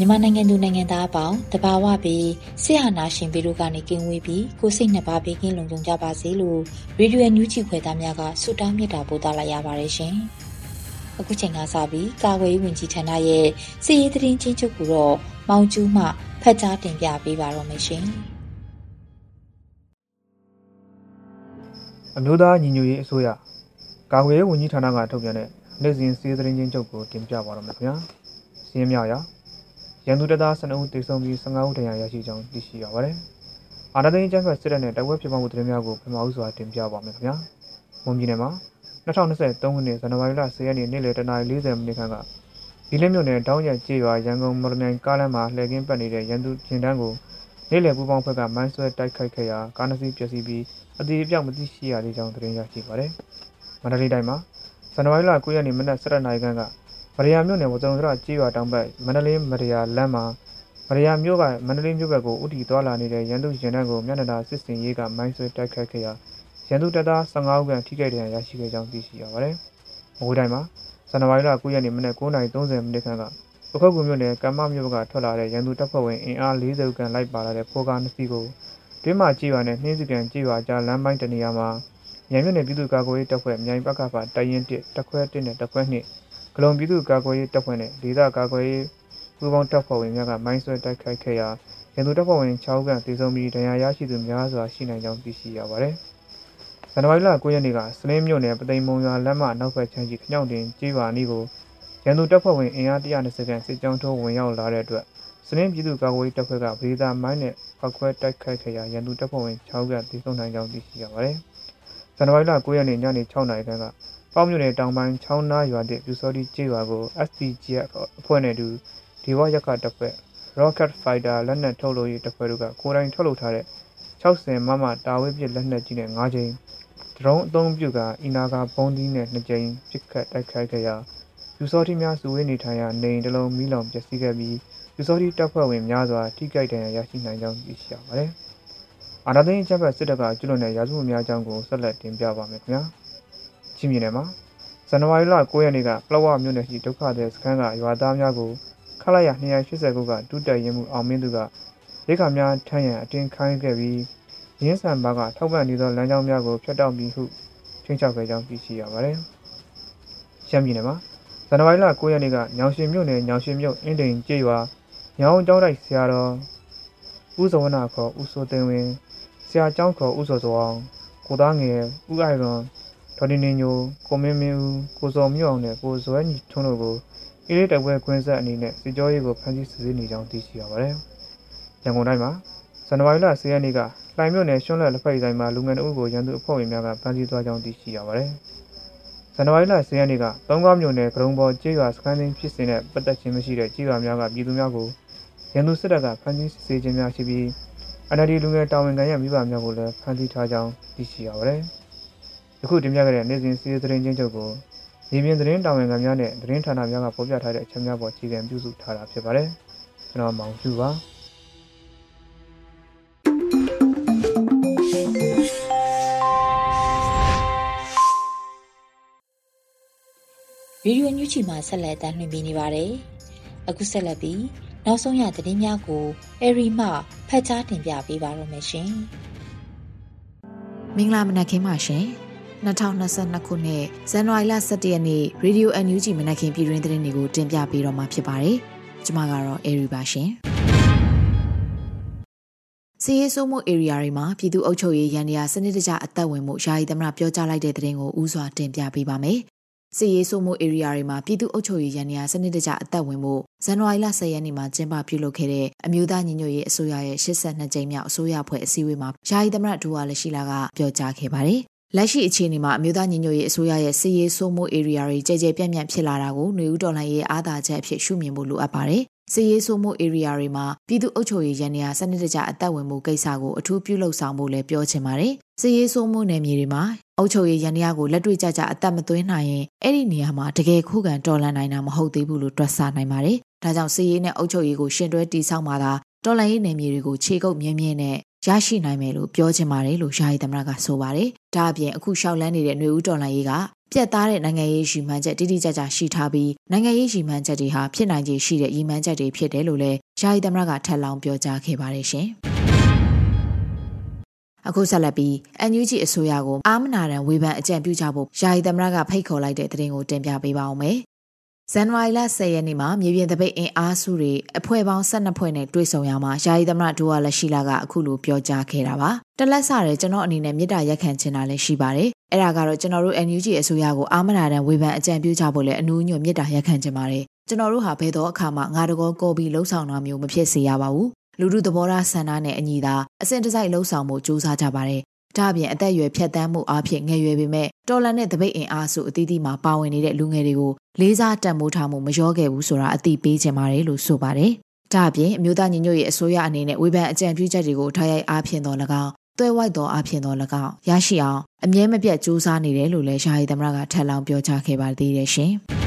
မြန်မာနိုင်ငံသူနိုင်ငံသားအပေါင်းတဘာဝပြီးဆရာနာရှင်ပြီးတို့ကနေကင်းဝေးပြီးကိုစိတ်နှစ်ပါးဘေးကင်းလုံခြုံကြပါစေလို့ရေဒီယိုညူးချီခွဲသားများကဆုတောင်းမြတ်တာပို့သလာရပါတယ်ရှင်။အခုချိန်ကစပြီးကာဝေးဝင်ကြီးဌာနရဲ့စီရေးသတင်းချင်းချုပ်ကိုတော့မောင်ကျူးမှဖတ်ကြားတင်ပြပေးပါတော့မယ်ရှင်။အမျိုးသားညီညွတ်ရေးအစိုးရကာဝေးဝင်ကြီးဌာနကထုတ်ပြန်တဲ့နေ့စဉ်စီးသတင်းချင်းချုပ်ကိုတင်ပြပါတော့မယ်ခင်ဗျာ။စီးရင်မြောက်ရ ရန်သူတပ်သား12ဦးသေဆုံးပြီး15ဦးဒဏ်ရာရရှိကြောင်းသိရှိရပါတယ်။အာဏာသိမ်းကျန်းဖက်စစ်တပ်နဲ့တိုက်ပွဲဖြစ်ပွားမှုသတင်းများကိုပထမဦးစွာတင်ပြပါမယ်ခင်ဗျာ။မွန်ပြည်နယ်မှာ2023ခုနှစ်ဇန်နဝါရီလ10ရက်နေ့နေ့လယ်တနာရီ40မိနစ်ခန့်ကဒီလင်းမြို့နယ်တောင်းရကျေးရွာရန်ကုန်မော်လမြိုင်ကားလမ်းမှာလှည့်ကင်းပတ်နေတဲ့ရန်သူဂျင်တန်းကိုနေ့လယ်ပူပေါင်းဘက်ကမိုင်းဆွဲတိုက်ခိုက်ခဲ့ရာကားနှစ်စီးပျက်စီးပြီးအသေးအပြောက်မသိရှိရသေးကြောင်းသတင်းရရှိပါတယ်။မန္တလေးတိုင်းမှာဇန်နဝါရီလ9ရက်နေ့မနက်7:00နာရီခန့်က မရယာမြို့နယ်ဝစုံစရကြေးရွာတောင်ဘက်မန္တလေးမရယာလမ်းမှာမရယာမြို့ကမန္တလေးမြို့ဘက်ကိုဥတီသွားလာနေတဲ့ရန်သူရင်တန်းကိုမျက်နှာသာစစ်စင်ရေးကမိုင်းဆွဲတိုက်ခတ်ခဲ့ရာရန်သူတပ်သား15ဦးခန့်ထိခိုက်ဒဏ်ရာရရှိခဲ့ကြောင်းသိရှိရပါတယ်။မကွေးတိုင်းမှာဇန်နဝါရီလ9ရက်နေ့မနက်9:30မိနစ်ခန့်ကပခုတ်ကူမြို့နယ်ကမ္မမြို့ကထွက်လာတဲ့ရန်သူတပ်ဖွဲ့ဝင်အင်အား40ခန့်လိုက်ပါလာတဲ့ဖိုးကားနှစ်စီးကိုတွင်းမှာကြေးရွာနဲ့နှင်းစကန်ကြေးရွာကြားလမ်းပိုင်းတနေရာမှာရန်မြို့နယ်ပြည်သူ့ကာကွယ်ရေးတပ်ဖွဲ့မြိုင်ပကဖတိုင်ရင်1တခွဲ1နဲ့တခွဲ2 ဂလုံပြည်သူ့ကာကွယ်ရေးတပ်ဖွဲ့နဲ့ဒေသကာကွယ်ရေးပူးပေါင်းတပ်ဖွဲ့ဝင်များကမိုင်းဆွဲတိုက်ခိုက်ခဲ့ရာရန်သူတပ်ဖွဲ့ဝင်6ဦးကသေဆုံးပြီးဒဏ်ရာရရှိသူများစွာရှိနိုင်ကြောင်းသိရှိရပါတယ်။ဇန်နဝါရီလ9ရက်နေ့ကစလင်းမြို့နယ်ပသိမ်မုံရွာလမ်းမနောက်ဘက်ခြမ်းရှိခညောင်တင်ကျေးရွာနီးကိုရန်သူတပ်ဖွဲ့ဝင်အင်အား120ခန့်စစ်ကြောင်းထိုးဝင်ရောက်လာတဲ့အတွက်စလင်းပြည်သူ့ကာကွယ်ရေးတပ်ဖွဲ့ကဗေဒါမိုင်းနဲ့ဖောက်ခွဲတိုက်ခိုက်ခဲ့ရာရန်သူတပ်ဖွဲ့ဝင်6ဦးကသေဆုံးနိုင်ကြောင်းသိရှိရပါတယ်။ဇန်နဝါရီလ9ရက်နေ့ညနေ6နာရီခန့်က ပေါမြို့နယ်တောင်ပိုင်းချောင်းနာရွာတဲ့ပြူစောတိကျေးရွာကို SPGF အဖွဲ့နဲ့အတူဒီဝရက်ခတပ်ဖွဲ့ Rocket Fighter လက်နက်ထုတ်လုပ်ရေးတပ်ဖွဲ့တို့ကကိုယ်တိုင်ထုတ်လုပ်ထားတဲ့60မမတာဝေးပစ်လက်နက်ကြီးနဲ့5ကြိမ်ဒရုန်းအသုံးပြုကအီနာကာဘုံးသီးနဲ့2ကြိမ်ပစ်ခတ်တိုက်ခိုက်ခဲ့ရာပြူစောတိများစုဝေးနေထိုင်ရာနေအိမ်တစ်လုံးမိလောင်ပျက်စီးခဲ့ပြီးပြူစောတိတပ်ဖွဲ့ဝင်များစွာထိခိုက်ဒဏ်ရာရရှိနိုင်ကြောင်းသိရှိရပါတယ်။အာဏာသိမ်းချက်ဖက်စစ်တပ်ကကျွလွန်တဲ့ရာဇဝတ်များအကြောင်းကိုဆက်လက်တင်ပြပါမယ်ခင်ဗျာ။ ချင်းပြည်နယ်မှာဇန်နဝါရီလ9ရက်နေ့ကပလောဝမြို့နယ်ရှိဒုက္ခသည်စခန်းကရွာသားများကိုခလာရ280ခုကတူးတက်ရင်မှုအောင်မင်းသူကရိခါများထမ်းရန်အတင်းခိုင်းခဲ့ပြီးရင်းဆန်ဘာကထောက်ပံ့နေသောလမ်းကြောင်းများကိုဖျက်တောက်ပြီးဟုချင်းချောက်ခဲ့ကြောင်းသိရှိရပါတယ်။ရှမ်းပြည်နယ်မှာဇန်နဝါရီလ9ရက်နေ့ကညောင်ရှင်မြို့နယ်ညောင်ရှင်မြို့အင်းတိန်ကျေးရွာညောင်ကျောင်းတိုက်ဆရာတော်ဦးဇဝနာခေါ်ဦးစိုးသိန်းဝင်းဆရာကျောင်းခေါ်ဦးစောစောအောင်ကိုသားငယ်ဦးအိုင်ရွန် ဒေါ်တင်နေညိုကိုမင်းမင်းဦးကိုစော်မြင့်အောင်နဲ့ကိုဇွဲညီထွန်းတို့ကိုအေးလေးတိုက်ပွဲခွင်းဆက်အနေနဲ့စစ်ကြောရေးကိုဖမ်းဆီးစစ်ဆေးနေကြောင်းသိရှိရပါတယ်။ရန်ကုန်တိုင်းမှာဇန်နဝါရီလ10ရက်နေ့ကလှိုင်မြို့နယ်ရှွန်းလက်လက်ဖက်ဆိုင်မှာလူငယ်တို့ကိုရန်သူအဖွဲ့ဝင်များကဖမ်းဆီးသွားကြောင်းသိရှိရပါတယ်။ဇန်နဝါရီလ10ရက်နေ့ကသုံးကားမြို့နယ်ကရုံပေါ်ကျေးရွာစခန်းသိမ်းဖြစ်စဉ်နဲ့ပတ်သက်ခြင်းမရှိတဲ့ကျေးရွာများကပြည်သူများကိုရန်သူစစ်တပ်ကဖမ်းဆီးစစ်ဆေးခြင်းများရှိပြီး NLD လူငယ်တာဝန်ခံရမိဘများကိုလည်းဖမ်းဆီးထားကြောင်းသိရှိရပါတယ်။ ယခုတင်ပြခဲ့တဲ့နေ့စဉ်စီးရီးသတင်းချင်းချုပ်ကိုရင်းမြင်သတင်းတာဝန်ခံများနဲ့သတင်းဌာနများကဖော်ပြထားတဲ့အချက်များပေါ်အခြေခံပြုစုထားတာဖြစ်ပါတယ်။ကျွန်တော်မောင်ကျူပါဗီဒီယိုညွှန်ချီမှာဆက်လက်တင်ပြနေပါတယ်။အခုဆက်လက်ပြီးနောက်ဆုံးရသတင်းများကိုအရီမှဖတ်ကြားတင်ပြပေးပါရမရှင်။မင်္ဂလာမနက်ခင်းပါရှင်။ 2022ခုနှစ်ဇန်နဝါရီလ17ရက်နေ့ Radio NUG မနက်ခင်းပြည်တွင်းသတင်းတွေကိုတင်ပြပေးတော့မှာဖြစ်ပါတယ်။ကျွန်မကတော့အေရီပါရှင်။စီရေးဆိုးမှု area တွေမှာပြည်သူ့အုပ်ချုပ်ရေးရန်ရာစနစ်တကျအသက်ဝင်မှုယာယီသမရပြောကြားလိုက်တဲ့သတင်းကိုဥစွာတင်ပြပေးပါမယ်။စီရေးဆိုမှု area တွေမှာပြည်သူ့အုပ်ချုပ်ရေးရန်ရာစနစ်တကျအသက်ဝင်မှုဇန်နဝါရီလ10ရက်နေ့မှာကျင်းပပြုလုပ်ခဲ့တဲ့အမျိုးသားညီညွတ်ရေးအစိုးရရဲ့82ကြိမ်မြောက်အစိုးရဖွဲ့အစည်းအဝေးမှာယာယီသမရဒူဝါလက်ရှိလာကပြောကြားခဲ့ပါတယ်။ လက်ရှိအခြေအနေမှာအမျိုးသားညီညွတ်ရေးအစိုးရရဲ့စီရေးဆိုမှု area တွေကြဲကြဲပြန့်ပြန့်ဖြစ်လာတာကိုຫນွေဦးတော်လှန်ရေးအားသာချက်အဖြစ်ရှုမြင်ဖို့လိုအပ်ပါတယ်။စီရေးဆိုမှု area တွေမှာပြည်သူ့အုပ်ချုပ်ရေးရန်ရာစနစ်တကျအသက်ဝင်မှုကိစ္စကိုအထူးပြုလုပ်ဆောင်ဖို့လည်းပြောချင်ပါတယ်။စီရေးဆိုမှုနယ်မြေတွေမှာအုပ်ချုပ်ရေးရန်ရာကိုလက်တွေ့ကြကြအသက်မသွင်းနိုင်ရင်အဲ့ဒီနေရာမှာတကယ်ခုခံတော်လှန်နိုင်တာမဟုတ်သေးဘူးလို့တွက်ဆနိုင်ပါတယ်။ဒါကြောင့်စီရေးနဲ့အုပ်ချုပ်ရေးကိုရှင်တွဲတည်ဆောက်မှသာတော်လှန်ရေးနယ်မြေတွေကိုခြေကုပ်မြင်းမြင်းနဲ့ ရရှိနိုင်မယ်လို့ပြောချင်ပါတယ်လို့ယာယီသမရကဆိုပါတယ်။ဒါအပြင်အခုရှောက်လန်းနေတဲ့ຫນွေဦးတော်လှန်ရေးကပြက်သားတဲ့နိုင်ငံရေးရည်မှန်းချက်တိတိကျကျရှိထားပြီးနိုင်ငံရေးရည်မှန်းချက်တွေဟာဖြစ်နိုင်ခြေရှိတဲ့ရည်မှန်းချက်တွေဖြစ်တယ်လို့လည်းယာယီသမရကထပ်လောင်းပြောကြားခဲ့ပါတယ်ရှင်။အခုဆက်လက်ပြီး NUG အစိုးရကိုအာမနာရန်ဝေဖန်အကြံပြုကြဖို့ယာယီသမရကဖိတ်ခေါ်လိုက်တဲ့သတင်းကိုတင်ပြပေးပါအောင်မယ်။ ဇန်နဝါရီလ10ရက်နေ့မှာမြေပြင်တပိတ်အင်အားစုတွေအဖွဲ့ပေါင်း12ဖွဲ့နဲ့တွေ့ဆုံရမှာယာယီသမရဒူဝါလက်ရှိလာကအခုလိုပြောကြားခဲ့တာပါတလက်ဆရဲကျွန်တော်အနေနဲ့မြစ်တာရက်ခံချင်တာလည်းရှိပါတယ်အဲ့ဒါကတော့ကျွန်တော်တို့ NUG အစိုးရကိုအာမနာတန်ဝေဖန်အကြံပြုကြဖို့လည်းအနူးညွတ်မြစ်တာရက်ခံချင်ပါတယ်ကျွန်တော်တို့ဟာဘယ်တော့အခါမှငါတကောကောပြီးလှုပ်ဆောင်တာမျိုးမဖြစ်စေရပါဘူးလူမှုသဘောထားဆန္ဒနဲ့အညီသာအစဉ်တစိုက်လှုပ်ဆောင်မှုစူးစမ်းကြပါတယ် ဒါအပြင်အသက်အရွယ်ဖြတ်တန်းမှုအဖြစ်ငယ်ရွယ်ပေမဲ့တော်လန်တဲ့တပိတ်အင်အားစုအသီးသီးမှာပါဝင်နေတဲ့လူငယ်တွေကိုလေးစားတန်မိုးထားမှုမလျောခဲ့ဘူးဆိုတာအသိပေးချင်ပါတယ်လို့ဆိုပါတယ်။ဒါအပြင်အမျိုးသားညီညွတ်ရေးအစိုးရအနေနဲ့ဝေဖန်အကြံပြုချက်တွေကိုထားရိုက်အားဖြင့်တော်၎င်းတွဲဝိုက်တော်အဖြစ်တော်၎င်းရရှိအောင်အမြဲမပြတ်စူးစမ်းနေတယ်လို့လည်းယာယီသမရကထပ်လောင်းပြောကြားခဲ့ပါသေးတယ်ရှင်။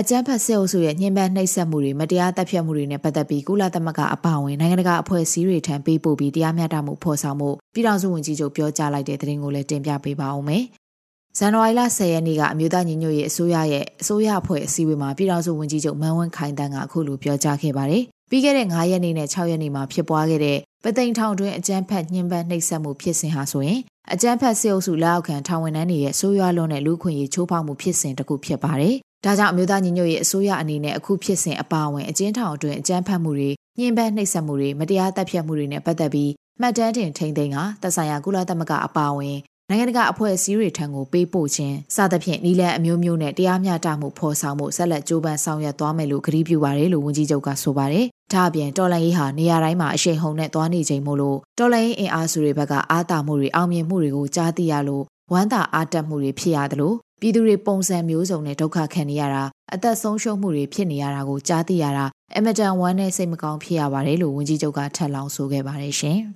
အကြမ်းဖက်စစ်အုပ်စုရဲ့ညှဉ်းပန်းနှိပ်စက်မှုတွေမတရားတပ်ဖြတ်မှုတွေနဲ့ပတ်သက်ပြီးကုလသမဂ္ဂအပါအဝင်နိုင်ငံတကာအဖွဲ့အစည်းတွေထံပေးပို့ပြီးတရားမျှတမှုဖော်ဆောင်မှုပြည်ထောင်စုဝန်ကြီးချုပ်ပြောကြားလိုက်တဲ့သတင်းကိုလည်းတင်ပြပေးပါအောင်မယ်။ဇန်နဝါရီလ10ရက်နေ့ကအမျိုးသားညီညွတ်ရေးအစိုးရရဲ့အစိုးရအဖွဲ့အစည်းအဝေးမှာပြည်ထောင်စုဝန်ကြီးချုပ်မန်ဝင်းခိုင်တန်းကအခုလိုပြောကြားခဲ့ပါတယ်။ပြီးခဲ့တဲ့9ရက်နေ့နဲ့6ရက်နေ့မှာဖြစ်ပွားခဲ့တဲ့ပသိမ်ထောင်တွင်အကြမ်းဖက်ညှဉ်းပန်းနှိပ်စက်မှုဖြစ်စဉ်ဟာဆိုရင်အကြမ်းဖက်စစ်အုပ်စုလက်အောက်ခံထောင်ဝန်ထမ်းတွေရဲ့ဆိုးရွားလွန်းတဲ့လူခွင့်ရေးချိုးဖောက်မှုဖြစ်စဉ်တစ်ခုဖြစ်ပါတယ်ဒါကြောင့်အမျိုးသားညီညွတ်ရေးအစိုးရအနေနဲ့အခုဖြစ်စဉ်အပါအဝင်အကျဉ်းထောင်အတွင်းအကြမ်းဖက်မှုတွေညှဉ်းပန်းနှိပ်စက်မှုတွေမတရားတပ်ဖြတ်မှုတွေနဲ့ပတ်သက်ပြီးမှတ်တမ်းတင်ထိန်းသိမ်းကသက်ဆိုင်ရာကုလသမဂ္ဂအပါအဝင်နိုင်ငံတကာအဖွဲ့အစည်းတွေထံကိုပေးပို့ခြင်းစသဖြင့်နီလန်အမျိုးမျိုးနဲ့တရားမျှတမှုဖော်ဆောင်မှုဆက်လက်ကြိုးပမ်းဆောင်ရွက်သွားမယ်လို့ကတိပြုပါတယ်လို့ဝန်ကြီးချုပ်ကဆိုပါတယ်။ဒါအပြင်တော်လန်ရေးဟာနေရာတိုင်းမှာအရှိန်ဟုန်နဲ့သွားနေချိန်မို့လို့တော်လန်ရေးအင်အားစုတွေဘက်ကအားတာမှုတွေအောင်မြင်မှုတွေကိုကြားသိရလို့ဝမ်းသာအားတက်မှုတွေဖြစ်ရတယ်လို့ ပြည်သူတွေပုံစံမျိုးစုံနဲ့ဒုက္ခခံနေရတာအသက်ဆုံးရှုံးမှုတွေဖြစ်နေရတာကိုကြားသိရတာအမတန်ဝမ်းနဲ့စိတ်မကောင်းဖြစ်ရပါတယ်လို့ဝန်ကြီးချုပ်ကထပ်လောင်းဆိုခဲ့ပါတယ်ရှင်။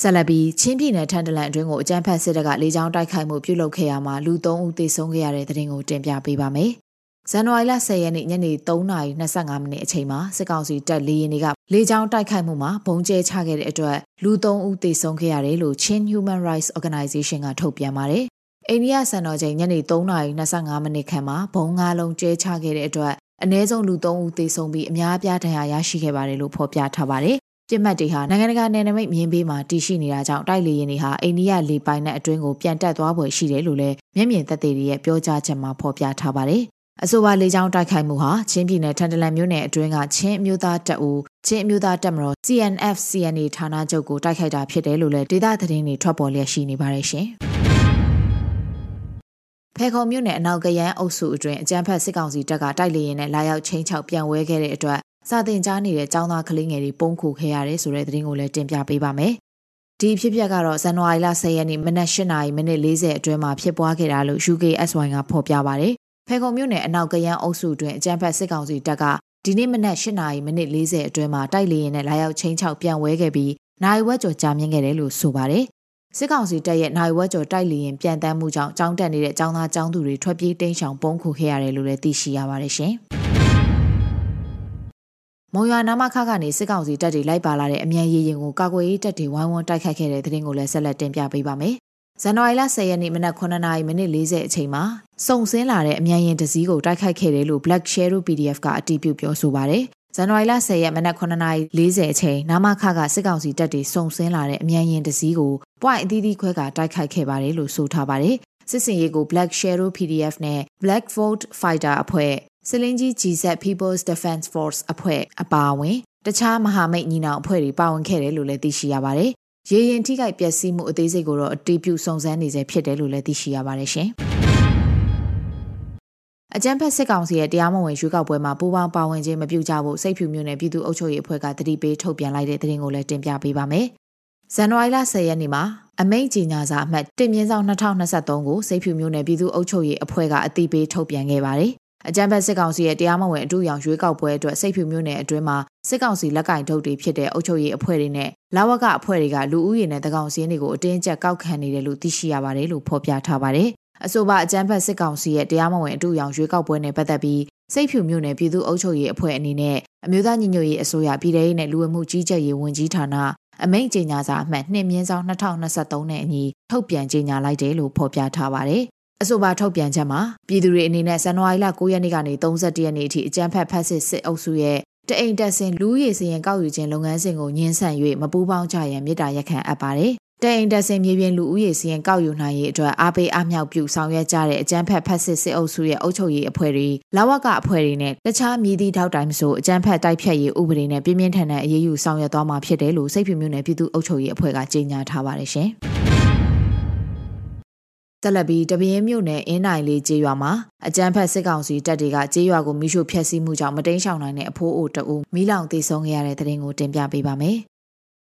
ဆက်လက်ပြီးချင်းပြည်နယ်ထန်တလန်အတွင်းကိုအကြမ်းဖက်စစ်တပ်ကလေကြောင်းတိုက်ခိုက်မှုပြုလုပ်ခဲ့ရမှာလူ၃ဦးသေဆုံးခဲ့ရတဲ့တဲ့တင်ကိုတင်ပြပေးပါမယ်။ ဇန်နဝါရီလ10ရက်နေ့ညနေ3:25မိနစ်အချိန်မှာစစ်ကောင်စီတပ်လေယာဉ်တွေကလေကြောင်းတိုက်ခိုက်မှုမှာဘုံကျဲချခဲ့တဲ့အတွက်လူ၃ဦးသေဆုံးခဲ့ရတယ်လို့ Chin Human Rights Organization ကထုတ်ပြန်ပါတယ်အိန္ဒိယစံတော်ချိန်ညနေ3:25မိနစ်ခန့်မှာဘုံငါးလုံးကျဲချခဲ့တဲ့အတွက်အ ਨੇ ဆုံးလူ3ဦးသေဆုံးပြီးအများအပြားဒဏ်ရာရရှိခဲ့ပါတယ်လို့ဖော်ပြထားပါတယ်။ပြစ်မှတ်တွေဟာနိုင်ငံတကာနယ်နိမိတ်မြင်းဘေးမှာတည်ရှိနေတာကြောင့်တိုက်လေယာဉ်တွေဟာအိန္ဒိယလေပိုင်နက်အတွင်းကိုပြန်တက်သွားဖွယ်ရှိတယ်လို့လည်းမျက်မြင်သက်သေတွေရဲ့ပြောကြားချက်မှာဖော်ပြထားပါတယ်။ အဆိုပါလေကြောင်းတိုက်ခိုက်မှုဟာချင်းပြည်နယ်ထန်တလန်မြို့နယ်အတွင်းကချင်းအမျိုးသားတပ်ဦးချင်းအမျိုးသားတပ်မတော် CNF CNA ဌာနချုပ်ကိုတိုက်ခိုက်တာဖြစ်တယ်လို့လည်းဒေသသတင်းတွေထွက်ပေါ်လျက်ရှိနေပါတယ်ရှင်။ဖဲခုံမြို့နယ်အနောက်ကရန်အုပ်စုအတွင်းအကြမ်းဖက်စစ်ကောင်စီတပ်ကတိုက်လေရင်နဲ့လာရောက်ချင်းချောက်ပြန်ဝဲခဲ့တဲ့အတွက်စာတင်ကြားနေတဲ့ចောင်းသားကလေးငယ်တွေပုံခုခဲ့ရတယ်ဆိုတဲ့သတင်းကိုလည်းတင်ပြပေးပါမယ်။ဒီဖြစ်ပျက်ကတော့ဇန်နဝါရီလ10ရက်နေ့မနက်၈နာရီမိနစ်40အတွင်းမှာဖြစ်ပွားခဲ့တာလို့ UKSY ကဖော်ပြပါဗျ။ ဖဲခုံမြို့နယ်အနောက်ကရန်အုပ်စုအတွင်းအကြမ်းဖက်စစ်ကောင်စီတပ်ကဒီနေ့မနက်၈နာရီမိနစ်40အတွင်းမှာတိုက်လေရင်နဲ့လာရောက်ချင်းချောက်ပြန်ဝဲခဲ့ပြီးနိုင်ဝက်ကျော်ကြာမြင့်ခဲ့တယ်လို့ဆိုပါတယ်။စစ်ကောင်စီတပ်ရဲ့နိုင်ဝက်ကျော်တိုက်လီရင်ပြန်တမ်းမှုကြောင့်ចောင်းတက်နေတဲ့ចောင်းသားចောင်းသူတွေထွက်ပြေးတိမ်းရှောင်ပုံခုခဲ့ရတယ်လို့လည်းသိရှိရပါတယ်ရှင်။မုံရွာနာမခကနေစစ်ကောင်စီတပ်တွေလိုက်ပါလာတဲ့အမြန်ရေရင်ကိုကာကွယ်ရေးတပ်တွေဝိုင်းဝန်းတိုက်ခိုက်ခဲ့တဲ့တဲ့တင်ကိုလည်းဆက်လက်တင်ပြပေးပါမယ်။ ဇန်နဝါရီလ10ရက်နေ့မနက်9:00နာရီမိနစ်40အချိန်မှာစုံစင်းလာတဲ့အမြန်ရင်တစည်းကိုတိုက်ခိုက်ခဲ့တယ်လို့ Black Shadow PDF ကအတည်ပြုပြောဆိုပါတယ်ဇန်နဝါရီလ10ရက်မနက်9:40အချိန်နာမခကစစ်ကောင်စီတပ်တွေစုံစင်းလာတဲ့အမြန်ရင်တစည်းကို point အသီးသီးခွဲကတိုက်ခိုက်ခဲ့ပါတယ်လို့ဆိုထားပါတယ်။စစ်စင်ရေးကို Black Shadow PDF နဲ့ Black Volt Fighter အဖွဲ့စလင်းကြီး GZ People's Defense Force အဖွဲ့အပါအဝင်တခြားမဟာမိတ်ညီနောင်အဖွဲ့တွေပါဝင်ခဲ့တယ်လို့လည်းသိရှိရပါတယ်။ ရေရင်ထိခိုက်ပျက်စီးမှုအသေးစိတ်ကိုတော့အတီးပြုစုံစမ်းနေစေဖြစ်တယ်လို့လည်းသိရှိရပါတယ်ရှင်။အကြံဖက်စစ်ကောင်စီရဲ့တရားမဝင်ရွေးကောက်ပွဲမှာပူးပေါင်းပါဝင်ခြင်းမပြုကြဖို့စိတ်ဖြူမျိုးနဲ့ပြည်သူ့အုပ်ချုပ်ရေးအဖွဲ့ကတတိပေးထုတ်ပြန်လိုက်တဲ့သတင်းကိုလည်းတင်ပြပေးပါမယ်။ဇန်နဝါရီလ10ရက်နေ့မှာအမိန့်ကြီးညာစာအမှတ်တင်မြင့်ဆောင်2023ကိုစိတ်ဖြူမျိုးနဲ့ပြည်သူ့အုပ်ချုပ်ရေးအဖွဲ့ကအတိပေးထုတ်ပြန်ခဲ့ပါတယ်။ အကြံဖက်စစ်ကောင်စီရဲ့တရားမဝင်အထူးရောင်ရွေးကောက်ပွဲအတွက်စိတ်ဖြူမျိုးနယ်အတွင်းမှာစစ်ကောင်စီလက်ကင်ထုတ်တွေဖြစ်တဲ့အုပ်ချုပ်ရေးအဖွဲ့တွေနဲ့လာဝကအဖွဲ့တွေကလူဦးရေနဲ့တကောင်စင်းတွေကိုအတင်းကျပ်ကောက်ခံနေတယ်လို့သိရှိရပါတယ်လို့ဖော်ပြထားပါတယ်အဆိုပါအကြမ်းဖက်စစ်ကောင်စီရဲ့တရားမဝင်အတူရောင်ရွေးကောက်ပွဲနဲ့ပတ်သက်ပြီးစိတ်ဖြူမျိုးနယ်ပြည်သူ့အုပ်ချုပ်ရေးအဖွဲ့အနေနဲ့အမျိုးသားညီညွတ်ရေးအစိုးရပြည်ထောင်စုနဲ့လူဝင်မှုကြီးကြပ်ရေးဝန်ကြီးဌာနအမိန့်ကြေညာစာအမှတ်2မြင်းဆောင်2023နဲ့အညီထုတ်ပြန်ကြေညာလိုက်တယ်လို့ဖော်ပြထားပါတယ်။ အဆိုပါထုတ်ပြန်ချက်မှာပြည်သူတွေအနေနဲ့ဇန်နဝါရီလ9ရက်နေ့ကနေ31ရက်နေ့အထိအကြမ်းဖက်ဖက်စစ်စစ်အုပ်စုရဲ့တအိမ်တက်စင်လူရည်စရင်ကောက်ယူခြင်းလုပ်ငန်းစဉ်ကိုညှင်းဆန်၍မပူးပေါင်းကြရန်မြစ်တာရက်ခံအပ်ပါတယ်တဲ့အိမ်တက်စင်မြေပြင်လူဦးရေစီရင်ကောက်ယူနိုင်ရေးအတွက်အားပေးအားမြောက်ပြုဆောင်ရွက်ကြတဲ့အကြမ်းဖက်ဖက်စစ်စစ်အုပ်စုရဲ့အုပ်ချုပ်ရေးအဖွဲ့တွေလာဝကအဖွဲ့တွေနဲ့တခြားမြည်သည့်ထောက်တိုင်းဆိုအကြမ်းဖက်တိုက်ဖြတ်ရေးဥပဒေနဲ့ပြင်းပြင်းထန်ထန်အရေးယူဆောင်ရွက်သွားမှာဖြစ်တယ်လို့စိတ်ဖြူမျိုးနယ်ပြည်သူ့အုပ်ချုပ်ရေးအဖွဲ့ကကြေညာထားပါတယ်ရှင်။ တက်လက်ပြီးတပင်းမြို့နယ်အင်းနိုင်လေးကျေးရွာမှာအကြမ်းဖက်စစ်ကောင်စီတပ်တွေကကျေးရွာကိုမိရှို့ဖျက်ဆီးမှုကြောင့်မတိန်ရှောင်နိုင်တဲ့အဖိုးအိုတအူမိလောင်သေဆုံးခဲ့ရတဲ့တဲ့ရင်ကိုတင်ပြပေးပါမယ်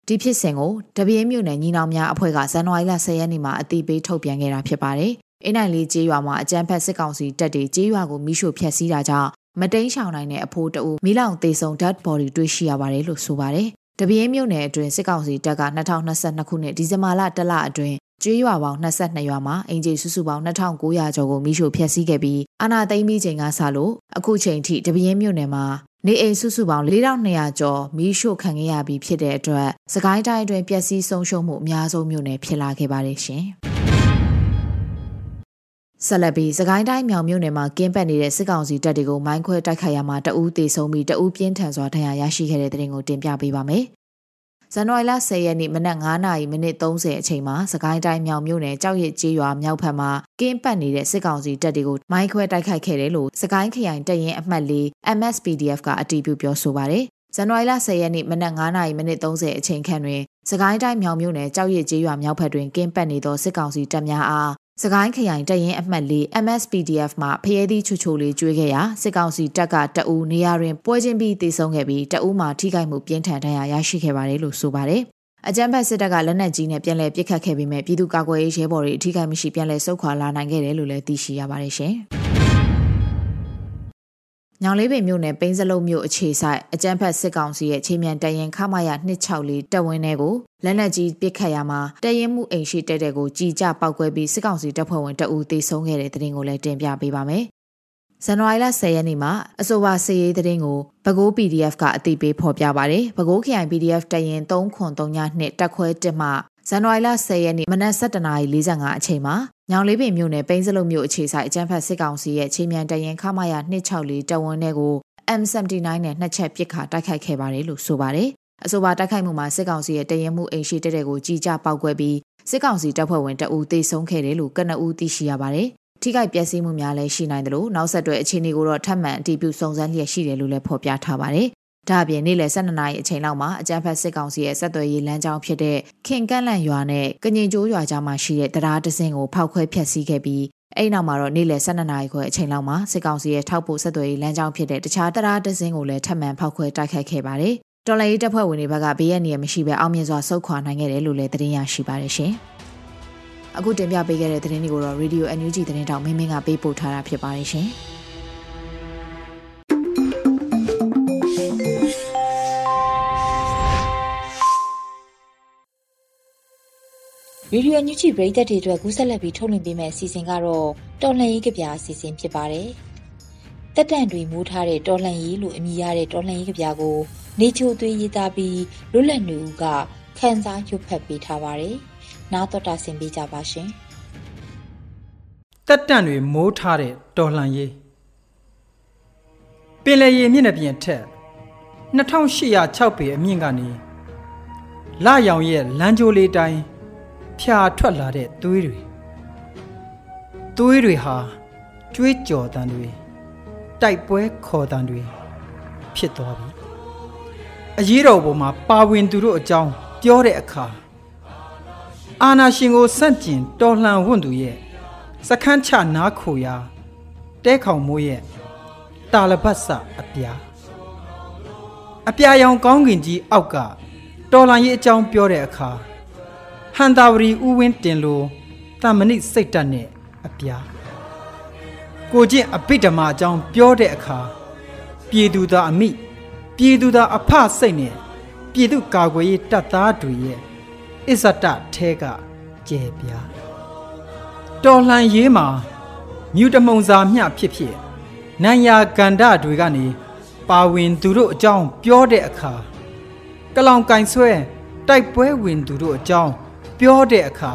ဒီဖြစ်စဉ်ကိုတပင်းမြို့နယ်ညီနောင်များအဖွဲ့ကဇန်နဝါရီလ10ရက်နေ့မှာအတိပေးထုတ်ပြန်ခဲ့တာဖြစ်ပါတယ်။အင်းနိုင်လေးကျေးရွာမှာအကြမ်းဖက်စစ်ကောင်စီတပ်တွေကျေးရွာကိုမိရှို့ဖျက်ဆီးတာကြောင့်မတိန်ရှောင်နိုင်တဲ့အဖိုးတအူမီလောင်သေဆုံး dead body တွေ့ရှိရပါတယ်လို့ဆိုပါတယ်။တပင်းမြို့နယ်အတွင်းစစ်ကောင်စီတပ်က2022ခုနှစ်ဒီဇင်ဘာလတလအတွင်း ကျွေးရွာပေါင်း22ရွာမှာအင်ဂျီစုစုပေါင်း2900ကျော်ကိုမိရှို့ဖျက်ဆီးခဲ့ပြီးအာနာသိမ့်ပြီးချိန်ကစလို့အခုချိန်ထိတပင်းမြို့နယ်မှာနေအိမ်စုစုပေါင်း4200ကျော်မီးရှို့ခံခဲ့ရပြီးဖြစ်တဲ့အတွက်စကိုင်းတိုင်းအတွင်းပျက်စီးဆုံးရှုံးမှုအများဆုံးမြို့နယ်ဖြစ်လာခဲ့ပါတယ်ရှင်။ဆက်လက်ပြီးစကိုင်းတိုင်းမြောင်မြို့နယ်မှာကင်းပတ်နေတဲ့စစ်ကောင်စီတပ်တွေကိုမိုင်းခွဲတိုက်ခိုက်ရမှာတအူးတေဆုံးပြီးတအူးပြင်းထန်စွာဒဏ်ရာရရှိခဲ့တဲ့တဲ့တင်ကိုတင်ပြပေးပါမယ် ဇန်နဝါရီလ10ရက်နေ့မနက်9:30မိနစ်30အချိန်မှာစကိုင်းတိုင်းမြောင်မြို့နယ်ကြောက်ရစ်ကျေးရွာမြောက်ဘက်မှာကင်းပတ်နေတဲ့စစ်ကောင်စီတပ်တွေကိုမိုင်းခွဲတိုက်ခိုက်ခဲ့တယ်လို့စကိုင်းခရိုင်တပ်ရင်းအမှတ်၄ MSPDF ကအတည်ပြုပြောဆိုပါတယ်။ဇန်နဝါရီလ10ရက်နေ့မနက်9:30မိနစ်30အချိန်ခန့်တွင်စကိုင်းတိုင်းမြောင်မြို့နယ်ကြောက်ရစ်ကျေးရွာမြောက်ဘက်တွင်ကင်းပတ်နေသောစစ်ကောင်စီတပ်များအား စကိုင်းခရိုင်တပ်ရင်းအမှတ်၄ MSPDF မှဖရဲသီးချူချိုလေးကျွေးခဲ့ရာစစ်ကောင်စီတပ်ကတအူနေရာတွင်ပွဲချင်းပြီးတေဆုံးခဲ့ပြီးတအူမှထိခိုက်မှုပြင်းထန်ဒဏ်ရာရရှိခဲ့ပါတယ်လို့ဆိုပါတယ်။အကြမ်းဖက်စစ်တပ်ကလက်နက်ကြီးနဲ့ပြန်လည်ပစ်ခတ်ခဲ့ပြီးမြဲပြည်သူ့ကာကွယ်ရေးရဲဘော်တွေအထိခိုက်မရှိပြန်လည်ဆုတ်ခွာလာနိုင်ခဲ့တယ်လို့လည်းသိရှိရပါတယ်ရှင်။ ညောင်လေးပင်မြို့နယ်ပိန်းစလုံးမြို့အခြေဆိုင်အကြမ်းဖက်စစ်ကောင်စီရဲ့ချိန်မြန်တရင်ခမရ264တပ်ဝင်းထဲကိုလက်နက်ကြီးပစ်ခတ်ရမှာတရင်မှုအိမ်ရှိတဲတဲ့ကိုကြည်ကြပောက်ကွဲပြီးစစ်ကောင်စီတပ်ဖွဲ့ဝင်တအူသေဆုံးခဲ့တဲ့တဲ့တင်ကိုလည်းတင်ပြပေးပါမယ်။ဇန်နဝါရီလ10ရက်နေ့မှာအဆိုပါစီရေးတဲ့ကိုပဲခူး PDF ကအသိပေးဖော်ပြပါတယ်။ပဲခူးခရိုင် PDF တရင်303ညနှစ်တက်ခွဲတက်မှဇန်နဝါရီလ10ရက်နေ့မနက်7:45အချိန်မှာညောင်လေးပင်မြို့နယ်ပိန်းစလုံးမြို့အခြေဆိုင်အကြမ်းဖက်စစ်ကောင်စီရဲ့ချိန်မြန်တရင်ခမာယာ264တဝန်တဲ့ကို M79 နဲ့နှစ်ချက်ပစ်ခါတိုက်ခိုက်ခဲ့ပါတယ်လို့ဆိုပါတယ်။အဆိုပါတိုက်ခိုက်မှုမှာစစ်ကောင်စီရဲ့တရင်မှုအိမ်ရှိတဲ့တဲ့ကိုကြီးကြပေါက်ကွဲပြီးစစ်ကောင်စီတပ်ဖွဲ့ဝင်တအူသေဆုံးခဲ့တယ်လို့ကနအူသိရှိရပါတယ်။ထိခိုက်ပျက်စီးမှုများလည်းရှိနိုင်တယ်လို့နောက်ဆက်တွဲအခြေအနေကိုတော့ထပ်မံအတည်ပြုစုံစမ်းလျက်ရှိတယ်လို့လည်းဖော်ပြထားပါတယ် ဒါအပြင်နေ့လယ်12နာရီအချိန်လောက်မှာအကြမ်းဖက်စစ်ကောင်စီရဲ့ဆက်သွယ်ရေးလမ်းကြောင်းဖြစ်တဲ့ခင်ကန့်လန့်ရွာနဲ့ကညင်ကျိုးရွာကြားမှာရှိတဲ့တရားတစင်းကိုဖောက်ခွဲဖျက်ဆီးခဲ့ပြီးအဲ့နောက်မှာတော့နေ့လယ်12နာရီခွဲအချိန်လောက်မှာစစ်ကောင်စီရဲ့ထောက်ပို့ဆက်သွယ်ရေးလမ်းကြောင်းဖြစ်တဲ့တခြားတရားတစင်းကိုလည်းထပ်မံဖောက်ခွဲတိုက်ခိုက်ခဲ့ပါတယ်။တော်လိုင်းတပ်ဖွဲ့ဝင်တွေဘက်ကဘေးရန်နေရမရှိဘဲအောင်မြင်စွာဆုတ်ခွာနိုင်ခဲ့တယ်လို့လည်းသတင်းရရှိပါတယ်ရှင်။အခုတင်ပြပေးခဲ့တဲ့သတင်းတွေကိုတော့ Radio NUG သတင်းတောင်မင်းမင်းကပေးပို့ထားတာဖြစ်ပါတယ်ရှင်။ ရေဒီယိုညူချီပရိသတ်တွေအတွက်ကူးဆက်လက်ပြီးထုတ်လွှင့်ပေးမယ့်အစီအစဉ်ကတော့တော်လှန်ရေးကြပြအစီအစဉ်ဖြစ်ပါတယ်။တက်တန့်တွေမိုးထားတဲ့တော်လှန်ရေးလို့အမည်ရတဲ့တော်လှန်ရေးကြပြကို နေချိုသွေးရေးသားပြီးလွတ်လပ်နေဦးကခန်းစားရွတ်ဖတ်ပေးထားပါတယ်။နားတော်တာဆင်ပေးကြပါရှင်။တက်တန့်တွေမိုးထားတဲ့တော်လှန်ရေးပင်လယ်ရေမျက်နှာပြင်ထက်2806ပေအမြင့်ကနေလရောင်ရဲ့လမ်းကြိုးလေးတိုင်း ဖြာထွက်လာတဲ့သွေးတွေသွေးတွေဟာကြွေးကြော်တန်တွေတိုက်ပွဲခေါ်တန်တွေဖြစ်သွားပြီအရေးတော်ပေါ်မှာပါဝင်သူတို့အကြောင်းပြောတဲ့အခါအာနာရှင်ကိုစန့်ကျင်တော်လှန်ဝွင့်သူရဲ့စခန်းချနားခိုရာတဲခေါင်မိုးရဲ့တာလပတ်စအပြာအပြာရောင်ကောင်းကင်ကြီးအောက်ကတော်လှန်ရေးအကြောင်းပြောတဲ့အခါ ဟန်တာဝရီဥဝင်းတင်လိုတာမဏိစိတ်တက်နဲ့အပြာကိုကျင့်အဘိဓမ္မာအကြောင်းပြောတဲ့အခါပြည်သူသားအမိပြည်သူသားအဖစိတ်နဲ့ပြည်သူကာကွယ်ရေးတပ်သားတွေရဲ့အစ္ဆတထဲကကျဲပြားတော်လှန်ရေးမှာမြူတမုံစာမျှဖြစ်ဖြစ်နိုင်ယာကန္ဒတွေကနေပါဝင်သူတို့အကြောင်းပြောတဲ့အခါကလောင်ကင်ဆွဲတိုက်ပွဲဝင်သူတို့အကြောင်း ပြောတဲ့အခါ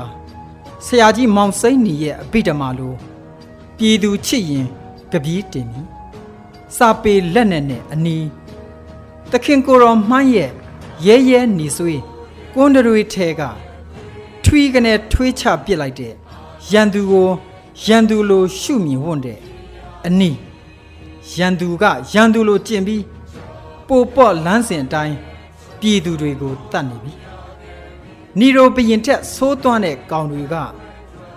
ဆရာကြီးမောင်စိမ့်နီရဲ့အဘိဓမ္မာလိုပြည်သူချစ်ရင်ကပီးတင်နီစာပေလက်နဲ့နဲ့အနီးသခင်ကိုတော်မှန်းရဲ့ရဲရဲနေဆွေးကွန်းတွေထဲကထွီးကနေထွေးချပစ်လိုက်တဲ့ရန်သူကိုရန်သူလိုရှုမြင်ဝွန့်တဲ့အနီးရန်သူကရန်သူလိုကျင့်ပြီးပိုပေါ့လမ်းစဉ်အတိုင်းပြည်သူတွေကိုတတ်နေပြီ နီရိုဘရင်ထက်သိုးသွမ်းတဲ့ကောင်တွေက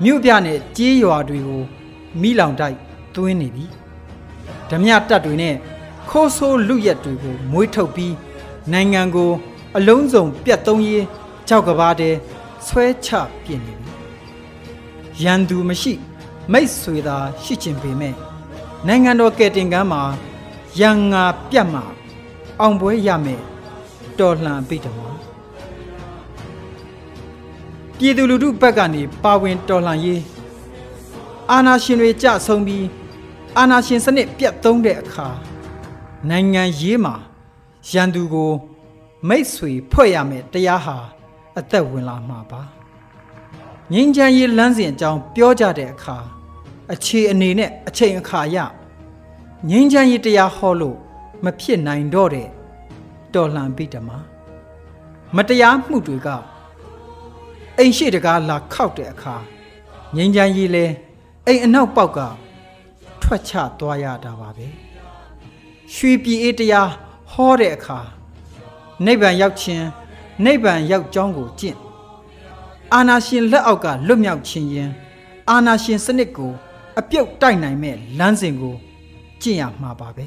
မြို့ပြနဲ့ကြေးရွာတွေကိုမိလောင်တိုက်သွင်းနေပြီဓမြတက်တွေနဲ့ခိုးဆိုးလူရက်တွေကိုမွေးထုတ်ပြီးနိုင်ငံကို အလုံးစုံပြတ်သုံးရေးကြောက်ကဘာတဲ့ဆွဲချပြင်နေပြီရန်သူမရှိမိတ်ဆွေသာရှိချင်ပေမဲ့နိုင်ငံတော်ကယ်တင်ကမ်းမှာရန်ငါပြတ်မှာအောင်ပွဲရမယ်တော်လှန်ပိတမော ပြည်သူလူထုဘက်ကနေပါဝင်တော်လှန်ရေးအာဏာရှင်တွေကြဆုံးပြီးအာဏာရှင်စနစ်ပြတ်သုံးတဲ့အခါနိုင်ငံရေးမှာရန်သူကို မိတ်ဆွေဖွဲ့ရမယ်တရားဟာအသက်ဝင်လာမှာပါငင်းချမ်းရေးလမ်းစဉ်အကြောင်းပြောကြတဲ့အခါအခြေအနေနဲ့အချိန်အခါရငင်းချမ်းရေးတရားဟောလို့မဖြစ်နိုင်တော့တဲ့တော်လှန်ပိတမမတရားမှုတွေက အိမ်ရှိတကားလာခောက်တဲ့အခါငင်းချမ်းရေးလဲအိမ်အနောက်ပေါက်ကထွက်ချသွားရတာပါပဲရွှေပြည်အေးတရားဟောတဲ့အခါနိဗ္ဗာန်ရောက်ခြင်းနိဗ္ဗာန်ရောက်ကြောင်းကိုကျင့်အာနာရှင်လက်အောက်ကလွတ်မြောက်ခြင်းရင်အာနာရှင်စနစ်ကို အပြုတ်တိုက်နိုင်မဲ့လမ်းစဉ်ကိုကျင့်ရမှာပါပဲ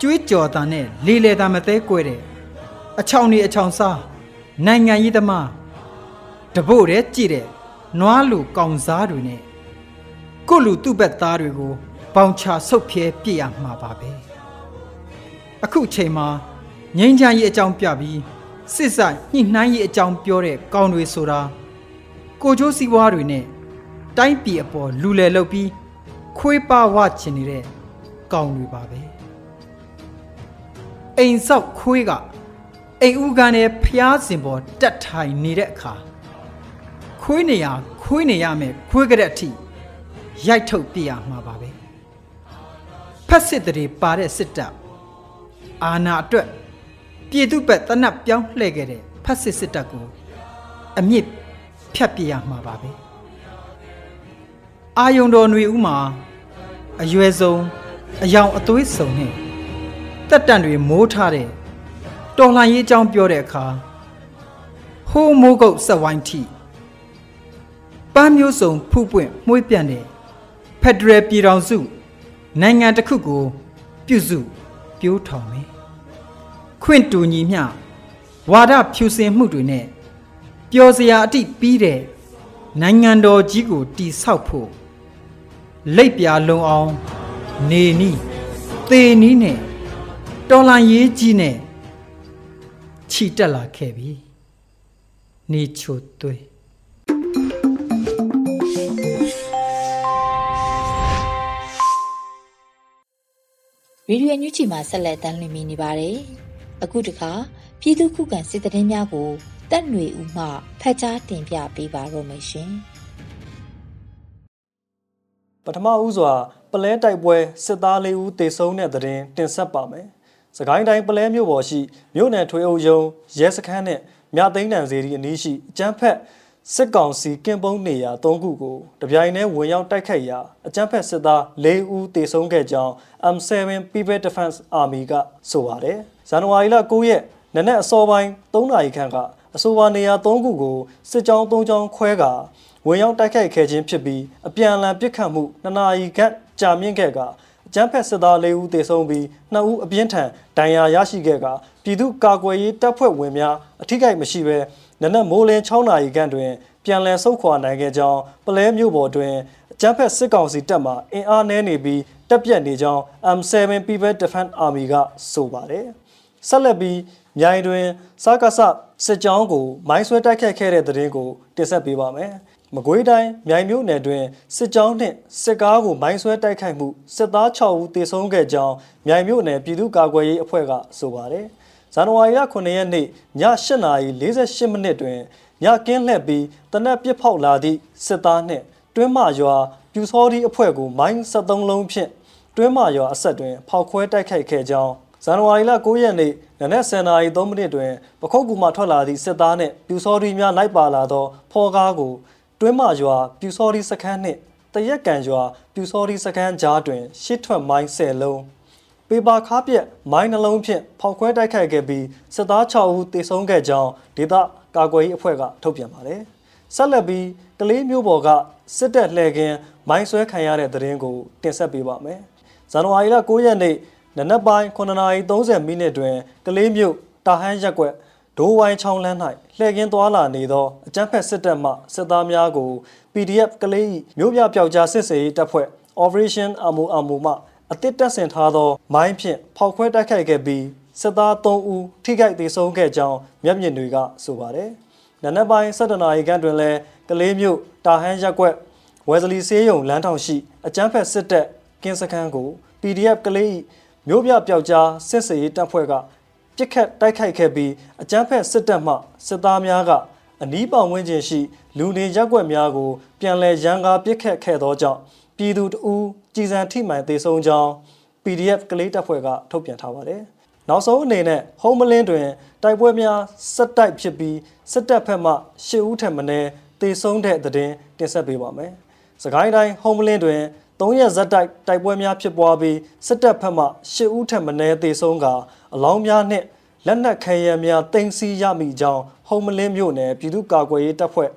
ကျွေးကြော်တာနဲ့လေလေတာမသေးကွဲတဲ့အချောင်နေအချောင်စားနိုင်ငံရေးသမား တပို့တဲ့ကြည့်တဲ့နွားလူကောင်စားတွေနဲ့ကိုလူသူ့ဘက်သားတွေကိုပေါင်ချဆုတ်ဖြဲပြစ်ရမှာပါပဲအခုချိန်မှာငိမ့်ချမ်းရေးအကြောင်းပြပြီးစစ်ဆိုင်ညှိနှိုင်းရေးအကြောင်းပြောတဲ့ကောင်းတွေဆိုတာကိုကျိုးစည်းဝါးတွေနဲ့တိုင်းပြည်အပေါ်လူလယ်လုပ်ပြီးခွေးပါဝချင်နေတဲ့ကောင်းတွေပါပဲအိမ်ဆောက်ခွေးကအိမ်ဦးကန်နဲ့ဖျားစင်ပေါ်တက်ထိုင်နေတဲ့အခါ ခွေးနေရခွေးနေရမယ်ခွေးကြတဲ့အထိရိုက်ထုတ်ပြရမှာပါပဲဖက်စစ်တွေပါတဲ့စစ်တပ်အာနာအတွက်ပြည်သူ့ဘက်တနတ်ပြောင်းလှည့်ခဲ့တဲ့ဖက်စစ်စစ်တပ်ကိုအမြင့်ဖြတ်ပြရမှာပါပဲအာယုံတော်ຫນွေဦးမှာအရွယ်ဆုံးအယောင်အသွေးစုံနဲ့တက်တန့်တွေမိုးထားတဲ့တော်လှန်ရေးအကြောင်းပြောတဲ့အခါဟိုးမိုးကုတ်ဆက်ဝိုင်းထိ ပန်းမျိုးစုံဖူးပွင့်မှုေးပြန့်တဲ့ဖက်ဒရယ်ပြည်ထောင်စု နိုင်ငံတစ်ခုကို ပြုစုပြိုးထောင်မယ်ခွင့်တူညီမျှဝါဒဖြူစင်မှုတွေနဲ့ပျော်စရာအတိပြီးတဲ့နိုင်ငံတော်ကြီးကိုတီဆောက်ဖို့လက်ပြလုံအောင် နေနီးသေနီးနဲ့တော်လန်ရေးကြီးနဲ့ခြိတက်လာခဲ့ပြီနေချိုသွေး ရေဒီယိုညူချီမှာဆက်လက်တမ်းလွှင့်နေပါတယ်။အခုတခါပြည်သူခုခံစစ်တရင်များကိုတက်ຫນွေဦးမှဖတ်ကြားတင်ပြပေးပါရမရှင်။ပထမဦးစွာပလဲတိုက်ပွဲစစ်သားလေးဦးတေဆုံးတဲ့တဲ့တင်တင်ဆက်ပါမယ်စကိုင်းတိုင်းပလဲမြို့ပေါ်ရှိမြို့နယ်ထွေအုပ်ရုံးရဲစခန်းနဲ့မြသိန်းတန်စေတီအနီးရှိအကျန်းဖက် စစ်ကောင်စီကင်ပုံးနေရာ၃ခုကိုတပြိုင်တည်းဝင်ရောက်တိုက်ခိုက်ရာအကြမ်းဖက်စစ်သား၄ဦးသေဆုံးခဲ့ကြောင်း M7 People Defense Army ကဆိုပါတယ်။ဇန်နဝါရီလ9ရက်နနက်အစောပိုင်း3နာရီခန့်ကအဆိုပါနေရာ၃ခုကိုစစ်ကြောင်း၃ကြောင်းခွဲကာဝင်ရောက်တိုက်ခိုက်ခဲ့ခြင်းဖြစ်ပြီးအပြန်အလှန်ပစ်ခတ်မှု2နာရီခန့်ကြာမြင့်ခဲ့ကအကြမ်းဖက်စစ်သား၄ဦးသေဆုံးပြီး2ဦးအပြင်းထန်ဒဏ်ရာရရှိခဲ့ကပြည်သူ့ကာကွယ်ရေးတပ်ဖွဲ့ဝင်များအထိကိမရှိဘဲ နနက်မိုးလင်း6နာရီခန့်တွင် ပြန်လည်ဆုတ်ခွာနိုင်ခဲ့ကြောင်းပလဲမြို့ပေါ်တွင်အကြမ်းဖက်စစ်ကောင်စီတပ်မှအင်အားနည်းနေပြီးတပ်ပြတ်နေကြောင်း M7 People Defense Army ကဆိုပါတယ်။ဆက်လက်ပြီးမြိုင်တွင်စကားဆစစ်ကြောင်းကိုမိုင်းဆွဲတိုက်ခတ်ခဲ့တဲ့တဲ့ရင်ကိုတင်ဆက်ပေးပါမယ်။မကွေးတိုင်းမြိုင်မြို့နယ်တွင်စစ်ကြောင်းနှင့်စစ်ကားကိုမိုင်းဆွဲတိုက်ခိုက်မှုစစ်သား6ဦးသေဆုံးခဲ့ကြောင်းမြိုင်မြို့နယ်ပြည်သူ့ကာကွယ်ရေးအဖွဲ့ကဆိုပါတယ်။ ဇန်နဝါရီလ9ရက်နေ့ည8:48မိနစ်တွင်ညကင်းလှည့်ပြီးတနက်ပစ်ဖောက်လာသည့်စစ်သားနှင့်တွင်းမရွာပြူစောဒီအဖွဲ့ကိုမိုင်း73လုံးဖြင့်တွင်းမရွာအဆက်တွင် ဖောက်ခွဲတိုက်ခိုက်ခဲ့ကြောင်းဇန်နဝါရီလ9ရက်နေ့နနက်10:03မိနစ်တွင်ပခုတ်ကူမှထွက်လာသည့်စစ်သားနှင့်ပြူစောဒီများလိုက်ပါလာသောဖော်ကားကိုတွင်းမရွာပြူစောဒီစခန်းနှင့်တရက်ကန်ရွာပြူစောဒီစခန်းကြားတွင်ရှစ်ထွက်မိုင်း10လုံး ပေပါခါပြက်မိုင်းနှလုံးဖြင့်ဖောက်ခွဲတိုက်ခိုက်ခဲ့ပြီးစစ်သား6ဦးသေဆုံးခဲ့ကြောင်းဒေသကာကွယ်ရေးအဖွဲ့ကထုတ်ပြန်ပါတယ်။ဆက်လက်ပြီးကလေးမျိုးပေါ်ကစစ်တပ်လှည့်ကင်းမိုင်းဆွဲခံရတဲ့သတင်းကိုတင်ဆက်ပေးပါမယ်။ဇန်နဝါရီလ9ရက်နေ့နနက်ပိုင်း9:30မိနစ်တွင်ကလေးမျိုးတာဟန်းရက်ကွက်ဒိုးဝိုင်းချောင်းလန်း၌လှည့်ကင်းသွားလာနေသောအကြမ်းဖက်စစ်တပ်မှစစ်သားများကို PDF ကလေးမျိုးပြပျောက်ကြားစစ်စေးတပ်ဖွဲ့ Operation Amu Amu မှ အသစ်တက်ဆင်ထားသော မိုင်းဖြင့်ဖောက်ခွဲတိုက်ခိုက်ခဲ့ပြီးစစ်သား3ဦးထိခိုက်ဒေဆုံးခဲ့ကြောင်းမျက်မြင်တွေကဆိုပါတယ်။နနက်ပိုင်း7နာရီခန့်တွင်လည်းကလေးမြို့တာဟန်းရက်ကွက်ဝဲစလီဆေးရုံလမ်းထောင်ရှိအကြမ်းဖက်စစ်တပ်ကင်းစခန်းကို PDF ကလေးမြို့ပြပျောက်ကြားစစ်စေးတပ်ဖွဲ့ကပြစ်ခတ်တိုက်ခိုက်ခဲ့ပြီးအကြမ်းဖက်စစ်တပ်မှစစ်သားများကအနီးပတ်ဝန်းကျင်ရှိလူနေရက်ကွက်များကိုပြန်လည်ရန်ကားပစ်ခတ်ခဲ့သောကြောင့် ပြည်သူတဦးကြည်စံထိမှန်သေဆုံးကြောင်း PDF ကလေးတပ်ဖွဲ့ကထုတ်ပြန်ထားပါတယ်။နောက်ဆုံးအနေနဲ့ဟုံးမလင်းတွင်တိုက်ပွဲများဆက်တိုက်ဖြစ်ပြီးစစ်တပ်ဘက်မှ၈ဦးထက်မနည်းသေဆုံးတဲ့သတင်းတင်ဆက်ပေးပါမယ်။စကိုင်းတိုင်းဟုံးမလင်းတွင်၃ရက်ဇက်တိုက်တိုက်ပွဲများဖြစ်ပွားပြီးစစ်တပ်ဘက်မှ၈ဦးထက်မနည်းသေဆုံးကအလောင်းများနှင့်လက်နက်ခဲယမ်းများတင်စီရမိကြောင်းဟုံးမလင်းမြို့နယ်ပြည်သူ့ကာကွယ်ရေးတပ်ဖွဲ့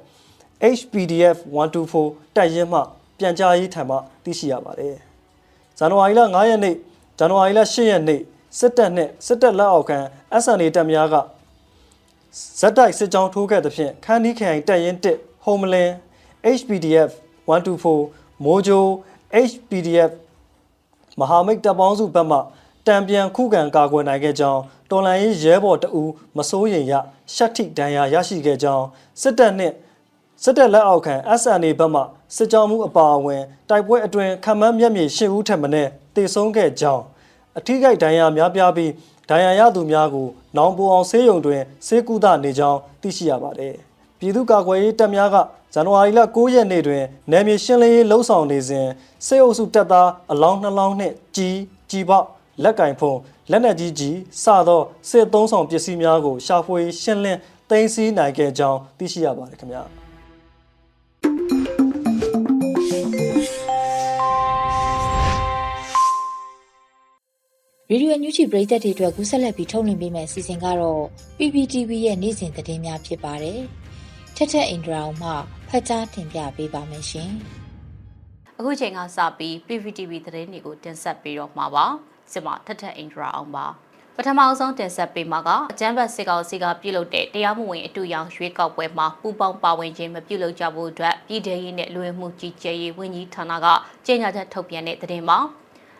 HPDF 124တပ်ရင်းမှ ပြန်ကြားရေးထံမှသိရှိရပါတယ်။ဇန်နဝါရီလ9ရက်နေ့ဇန်နဝါရီလ10ရက်နေ့စစ်တပ်နှင့်စစ်တပ်လက်အောက်ခံ SNA တပ်များကဇက်တိုက်စစ်ကြောင်းထိုးခဲ့သဖြင့်ခန်းဒီခိုင်တပ်ရင်း1 Homeland HPDF 124မိုဂျို HPDF မဟာမိတ်တပ်ပေါင်းစုဘက်မှတံပြန်ခုခံကာကွယ်နိုင်ခဲ့ကြောင်းတော်လန်ရေးရဲဘော်တအူမစိုးရင်ရရှက်ထိဒဏ်ရာရရှိခဲ့ကြောင်းစစ်တပ်နှင့်စစ်တပ်လက်အောက်ခံ SNA ဘက်မှ စစ်ကြောမှုအပါအဝင်တိုက်ပွဲအတွင်းခံမန်းမျက်မြေရှစ်ဦးထက်မနည်းတေဆုံးခဲ့ကြောင်းအထူးကိဒဏ်ရာများပြားပြီးဒဏ်ရာရသူများကိုနောင်ပူအောင်ဆေးရုံတွင်ဆေးကုသနေကြောင်းသိရှိရပါတယ်။ပြည်သူ့ကာကွယ်ရေးတပ်များကဇန်နဝါရီလ9ရက်နေ့တွင်နယ်မြေရှင်းလင်းရေးလှုံ့ဆော်နေစဉ်စစ်အုပ်စုတပ်သားအလောင်းနှလောင်းနှင့်ကြီးကြီးပေါက်လက်ကင်ဖုံလက်နက်ကြီးကြီးစသောစစ်သုံးဆောင်ပစ္စည်းများကိုရှာဖွေရှင်းလင်းသိမ်းဆည်းနိုင်ခဲ့ကြောင်းသိရှိရပါတယ်ခင်ဗျာ။ ရေဒီယိုအန်ယူဂျီပရိသတ်တွေအတွက်ကူးဆက်လက်ပြီးထုတ်လွှင့်ပေးမယ့်အစီအစဉ်ကတော့ PPTV ရဲ့နေ့စဉ်သတင်းများဖြစ်ပါတယ်။ထက်ထက်အင်ဒရာအောင်မှဖတ်ကြားတင်ပြပေးပါမယ်ရှင်။အခုချိန်ကစပြီး PPTV သတင်းတွေကိုတင်ဆက်ပေးတော့မှာပါ။စစ်မထက်ထက်အင်ဒရာအောင်ပါ။ပထမဆုံးတင်ဆက်ပေးမှာကအကြမ်းဖက်စစ်ကောင်စီကပြုလုပ်တဲ့တရားမဝင်အတူရောင်ရွေးကောက်ပွဲမှာပူပေါင်းပါဝင်ခြင်းမပြုလုပ်ကြဖို့အတွက်ပြည်ထရေးနဲ့လူဝင်မှုကြီးကြပ်ရေးဝန်ကြီးဌာနကကြေညာချက်ထုတ်ပြန်တဲ့သတင်းမှာ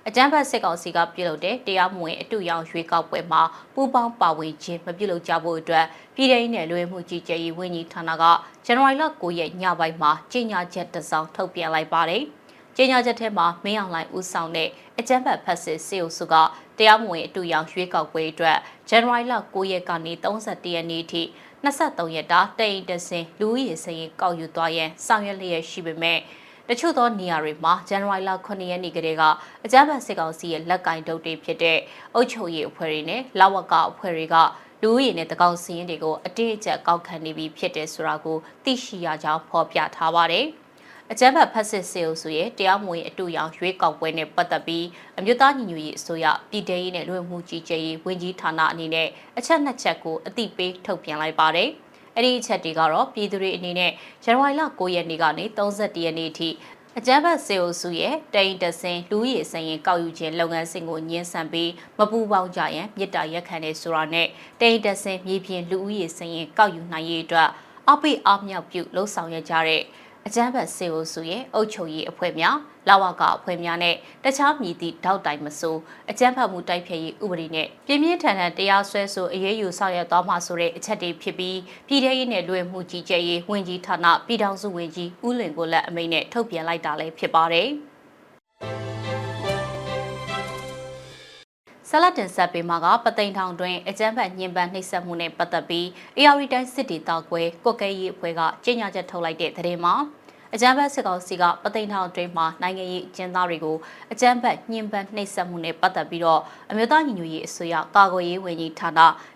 အကြမ်းဖက်စစ်ကောင်စီကပြုလုပ်တဲ့တရားမဝင်အတူရောင်ရွေးကောက်ပွဲမှာပူးပေါင်းပါဝင်ခြင်းမပြုလုပ်ကြဖို့အတွက်ပြည်ထောင်နယ်လွှဲမှုကြီးကြပ်ရေးဝန်ကြီးဌာနကဇန်နဝါရီလ9ရက်ညပိုင်းမှာကြေညာချက်တစ်စောင်ထုတ်ပြန်လိုက်ပါတယ်။ကြေညာချက်ထဲမှာမင်းအောင်လှိုင်ဦးဆောင်တဲ့အကြမ်းဖက်ဖက်စစ်စေအုပ်စုကတရားမဝင်အတူရောင်ရွေးကောက်ပွဲအတွက်ဇန်နဝါရီလ9ရက်ကနေ31ရက်နေ့ထိ23ရက်တာတိန်တဆင်လူဦးရေစရင်ကောက်ယူသွားရန်ဆောင်ရွက်လျက်ရှိပေမဲ့ တချို့သောနေရာတွေမှာဇန်နဝါရီလ9ရက်နေ့ကတည်းကအကြမ်းဖက်စစ်ကောင်စီရဲ့လက်ကင်တုပ်တွေဖြစ်တဲ့အုပ်ချုပ်ရေးအဖွဲ့တွေနဲ့လဝကအဖွဲ့တွေကလူဦးရေနဲ့တကောင်စီရင်တွေကိုအတိအကျကောက်ခံနေပြီးဖြစ်တယ်ဆိုတာကိုသိရှိရကြောင်းဖော်ပြထားပါတယ်။အကြမ်းဖက်ဖက်စစ်စေအုပ်စုရဲ့တရားမဝင်အတူရောင်ရွေးကောက်ပွဲနဲ့ပတ်သက်ပြီးအမျိုးသားညီညွတ်ရေးအစိုးရပြည်ထရေးနဲ့လူဝင်မှုကြီးကြပ်ရေးဝန်ကြီးဌာနအနေနဲ့အချက်နှစ်ချက်ကိုအတိပေးထုတ်ပြန်လိုက်ပါတယ်။ အဲ့ဒီအချက်တွေကတော့ပြည်သူတွေအနေနဲ့ဇန်နဝါရီလ9ရက်နေ့ကနေ31ရက်နေ့အထိအကြမ်းဖက်စေအုပ်စုရဲ့တိန်တဆင်လူရည်စရင်ကောက်ယူခြင်းလုပ်ငန်းစဉ်ကိုညှင်းဆန်ပြီးမပူပေါင်းကြရန်မြစ်တာရက်ခံနေဆိုတာနဲ့တိန်တဆင်မြေပြင်လူဦးရေစရင်ကောက်ယူနိုင်ရေးအတွက်အပိအမြောက်ပြုလှုံ့ဆော်ရကြတဲ့ အကြမ်းဖက်စေအိုစုရဲ့အုပ်ချုပ်ရေးအဖွဲ့များလာဝကအဖွဲ့များနဲ့တခြားမြည်သည့်တောက်တိုင်မဆိုးအကြမ်းဖက်မှုတိုက်ဖျက်ရေးဥပဒေနဲ့ပြင်းပြင်းထန်ထန်တရားစွဲဆိုအရေးယူဆောင်ရွက်သွားမှာဆိုတဲ့အချက်တွေဖြစ်ပြီးပြည်ထရေးနဲ့လူဝင်မှုကြီးကြပ်ရေးဝန်ကြီးဌာနပြည်ထောင်စုဝန်ကြီးဦးလင်ကိုလက်အမိန့်နဲ့ထုတ်ပြန်လိုက်တာလည်းဖြစ်ပါတယ်။ဆလတ်တင်ဆက်ပေးမှာကပသိမ်ထောင်တွင်အကြမ်းဖက်ညှဉ်းပန်းနှိပ်စက်မှုနဲ့ပတ်သက်ပြီး AR တိုင်းစစ်တီတောက်ကွဲကွက်ကဲရေးအဖွဲ့ကကြေညာချက်ထုတ်လိုက်တဲ့သတင်းမှာ အကြမ်းဖက်စစ်ကောင်စီကပသိမ်ထောင်တွင်မှာနိုင်ငံရေးအကျဉ်းသားတွေကိုအကြမ်းဖက်ညှဉ်းပန်းနှိပ်စက်မှုနဲ့ပတ်သက်ပြီးတော့အမျိုးသားညီညွတ်ရေးအစိုးရကာကွယ်ရေးဝန်ကြီးဌာန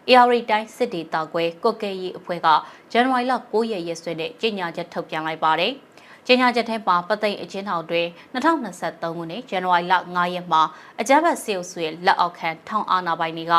AR တိုင်းစစ်တီတောက်ကွဲကွက်ကဲရေးအဖွဲ့ကဇန်နဝါရီလ9ရက်ရက်စွဲနဲ့ကြေညာချက်ထုတ်ပြန်လိုက်ပါတယ်။ကြေညာချက်ထဲမှာပသိမ်အချင်းထောင်တွင်2023ခုနှစ်ဇန်နဝါရီလ9ရက်မှာအကြမ်းဖက်စစ်အုပ်စုရဲ့လက်အောက်ခံထောင်အာဏာပိုင်တွေက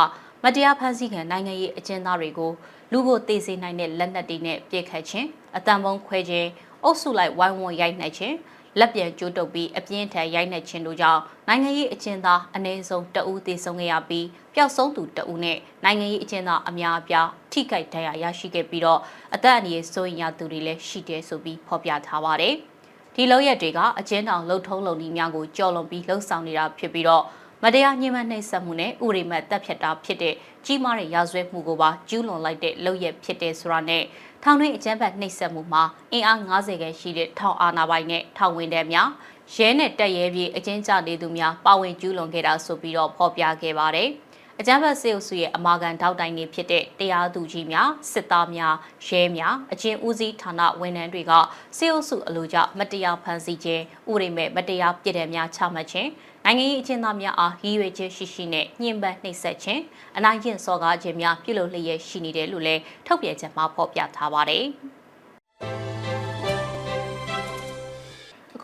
မတရားဖမ်းဆီးခံနိုင်ငံရေးအကျဉ်းသားတွေကိုလူကိုတေးစေနိုင်တဲ့လက်နက်တွေနဲ့ပြစ်ခတ်ခြင်းအတံပုံးခွဲခြင်း အုပ်စုလိုက်ဝိုင်းဝန်းရိုက်နှက်ခြင်းလက်ပြန်ကျိုးတုပ်ပြီးအပြင်းထန်ရိုက်နှက်ခြင်းတို့ကြောင့်နိုင်ငံရေးအကျဉ်းသားအနည်းဆုံးတအူးသေဆုံးခဲ့ရပြီးပျောက်ဆုံးသူတအူးနဲ့နိုင်ငံရေးအကျဉ်းသားအများအပြားထိခိုက်ဒဏ်ရာရရှိခဲ့ပြီးတော့အသက်အန္တရာယ်စိုးရိမ်ရသူတွေလည်းရှိတယ်ဆိုပြီးဖော်ပြထားပါတယ်။ဒီလောက်ရက်တွေကအကျဉ်းထောင်လှုပ်ထုံးလုံနည်းများကိုကြော်လွန်ပြီးလှုပ်ဆောင်နေတာဖြစ်ပြီးတော့မတရားညှဉ်းပန်းနှိပ်စက်မှုနဲ့ဥရိမတ်တပ်ဖြတ်တာဖြစ်တဲ့ကြီးမားတဲ့ရာဇဝတ်မှုကိုပါကျူးလွန်လိုက်တဲ့လုပ်ရက်ဖြစ်တဲ့ဆိုတာနဲ့ ထောင်တွင်းအကြမ်းဖက်နှိပ်စက်မှုမှာအင်အား90ခန့်ရှိတဲ့ထောင်အာဏာပိုင်နဲ့ထောင်ဝင်တဲ့များရဲနဲ့တပ်ရဲပြေအကျဉ်းချနေသူများပါဝင်ကျူးလွန်ခဲ့တာဆိုပြီးတော့ဖော်ပြခဲ့ပါတယ်။ အကြမ်းဖက်စေအုပ်စုရဲ့အမာခံထောက်တိုင်တွေဖြစ်တဲ့တရားသူကြီးများစစ်သားများရဲများအကျဉ်းဦးစီးဌာနဝန်ထမ်းတွေကစေအုပ်စုအလိုကျမတရားဖမ်းဆီးခြင်းဥရိမဲ့မတရားပြစ်ဒဏ်များချမှတ်ခြင်းနိုင်ငံရေးအကျဉ်းသားများအားရည်ရွယ်ချက်ရှိရှိနဲ့ညှဉ်းပန်းနှိပ်စက်ခြင်းအနိုင်ကျင့်စော်ကားခြင်းများပြုလုပ်လျက်ရှိနေတယ်လို့လည်းထုတ်ပြန်ချက်မှာဖော်ပြထားပါတယ်။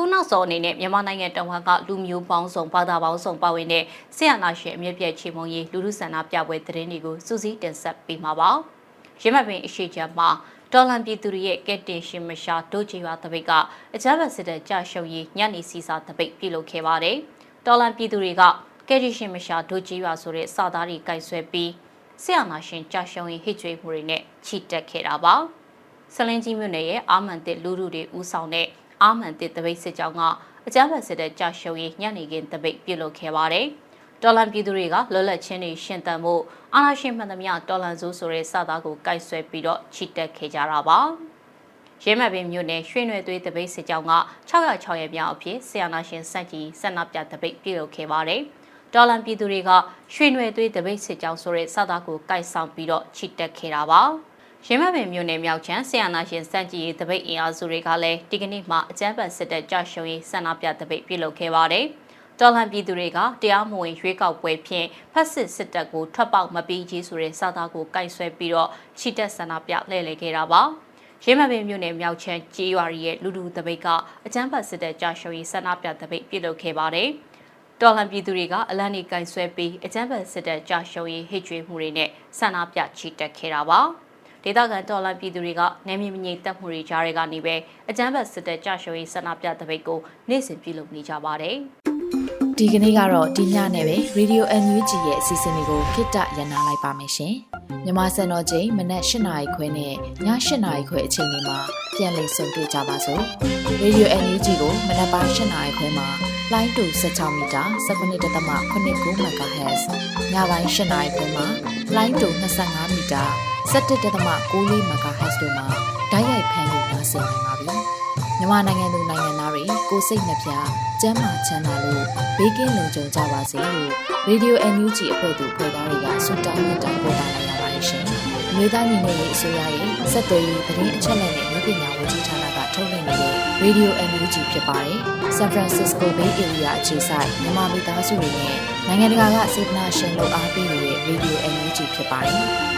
ခုနောက်ဆုံးအနေနဲ့မြန်မာနိုင်ငံတဝန်ကလူမျိုးပေါင်းစုံဘာသာပေါင်းစုံပါဝင်တဲ့ဆရာနာရှင်အမြင့်ပြည့်ချေမုံရေးလူလူဆန္ဒပြပွဲသတင်းတွေကိုစူးစီးတင်ဆက်ပေးမှာပါ။ရမပင်အရှိချမ်းမှာတော်လန်ပြည်သူတွေရဲ့ကက်တင်ရှင်မရှာဒိုချီဝါတပိတ်ကအကြမ်းဖက်စစ်တပ်ကြရှုံရေးညနေစီစာတပိတ်ပြုလုပ်ခဲ့ပါတယ်။တော်လန်ပြည်သူတွေကကယ်ရီရှင်မရှာဒိုကြီးရွာဆိုတဲ့စာသားတွေကင်ဆွဲပြီးဆရာနာရှင်ကြာရှုံးရင်ဟစ်ကြွေးမှုတွေနဲ့ချီတက်ခဲ့တာပါဆလင်းကြီးမြို့နယ်ရဲ့အာမန်တစ်လူလူတွေဦးဆောင်တဲ့ အာမန်တစ်တပိတ်စစ်ကြောင်းကအကြမ်းဖက်စစ်တဲ့ကြာရှုံးရင်ညနေခင်းတပိတ်ပြုလုပ်ခဲ့ပါတယ်တော်လန်ပြည်သူတွေကလွတ်လပ်ချင်းတွေရှင်တန်မှုအာဏာရှင်မှန်သမျှတော်လန်စိုးဆိုတဲ့စသားကိုကိုက်ဆွဲပြီးတော့ချီတက်ခဲ့ကြတာပါ။ရဲမှတ်ပင်မြို့နယ်ရွှေနွယ်သွေးတပိတ်စစ်ကြောင်းက606ရက်မြောက်အဖြစ်ဆီယနာရှင်စက်ကြီးဆက်နာပြတပိတ်ပြုလုပ်ခဲ့ပါတယ်။ဒေါ်လန်ပြည်သူတွေကရွှေနွယ်သွေးတပိတ်စစ်ကြောင်းဆိုတဲ့စသားကိုကိုက်ဆောင်ပြီးတော့ချီတက်ခဲ့တာပါ။ ရင်းမပင်မြို့နယ်မြောက်ချမ်းဆီယနာရှင်စံကြည်ရေးတပိတ်အင်အားစုတွေကလည်းဒီကနေ့မှအကြမ်းဖက်စစ်တပ်ကြရှုံရေးဆန္ဒပြတပိတ်ပြုလုပ်ခဲ့ပါတယ်။တော်လှန်ပြည်သူတွေကတရားမဝင်ရွေးကောက်ပွဲဖြင့်ဖက်စစ်စစ်တပ်ကိုထွက်ပေါက်မပြီးကြီးဆိုတဲ့စာသားကိုကိုက်ဆွဲပြီးတော့ချီတက်ဆန္ဒပြလှည့်လည်ခဲ့တာပါ။ရင်းမပင်မြို့နယ်မြောက်ချမ်းကြေးရွာရဲ့လူလူတပိတ်ကအကြမ်းဖက်စစ်တပ်ကြာရှုံးရေးဆန္ဒပြတပိတ်ပြုလုပ်ခဲ့ပါတယ်။တော်လှန်ပြည်သူတွေကအလန့်နေကင်ဆွဲပြီးအကြမ်းဖက်စစ်တပ်ကြာရှုံးရေးဟစ်ကြွေးမှုတွေနဲ့ဆန္ဒပြချီတက်ခဲ့တာပါ။ ဒေသခံတော်လှန်ပြည်သူတွေကနေမြေမငြိမ်သက်မှုတွေကြားတွေကနေပဲအကြမ်းဖက်စစ်တပ်ကြာရှုံးရေးဆန္ဒပြတပိတ်ကိုနေ့စဉ်ပြုလုပ်နေကြပါတယ်။ဒီကနေ့ကတော့ဒီညနဲ့ပဲ Radio NUG ရဲ့အစီအစဉ်လေးကိုခਿੱတရနာလိုက်ပါမယ်ရှင်။မြန်မာစံတော်ချိန်မနက်၈နာရီခွဲနဲ့ည၈နာရီခွဲအချိန်တွေမှာပြန်လည်ဆုံတွေ့ကြပါစို့။ Radio NUG ကိုမနက်ပိုင်း၈နာရီခွဲမှာလိုင်းတူ16မီတာ19.8 MHz ညပိုင်း၈နာရီခွဲမှာလိုင်းတူ25မီတာ 17.6 MHz တို့မှာဓာတ်ရိုက်ဖမ်းလို့နိုင်စေနိုင်ပါပြီ။မြန်မာနိုင်ငံသူနိုင်ငံသားတွေကိုစိတ်နှပြကျန်းမာချမ်းသာလို့ဘေးကင်းလုံခြုံကြပါစေလို့ Radio NUG အဖွဲ့သူဖွဲ့သားတွေကဆုတောင်းမြတ်တာပို့တာလိုက်ရပါတယ်ရှင်။မြေသားညီမတွေအစိုးရရဲ့စက်သွေးရေးသတင်းအချက်အလက်တွေမျိုးပညာဝန်ကြီးဌာနကထုတ်လွှင့်နေတဲ့ Radio NUG ဖြစ်ပါတယ်။ San Francisco Bay Area အခြေစိုက်မြန်မာမိသားစုတွေနဲ့နိုင်ငံတကာကစေတနာရှင်လို့အားပေးနေတဲ့ Radio NUG ဖြစ်ပါတယ်။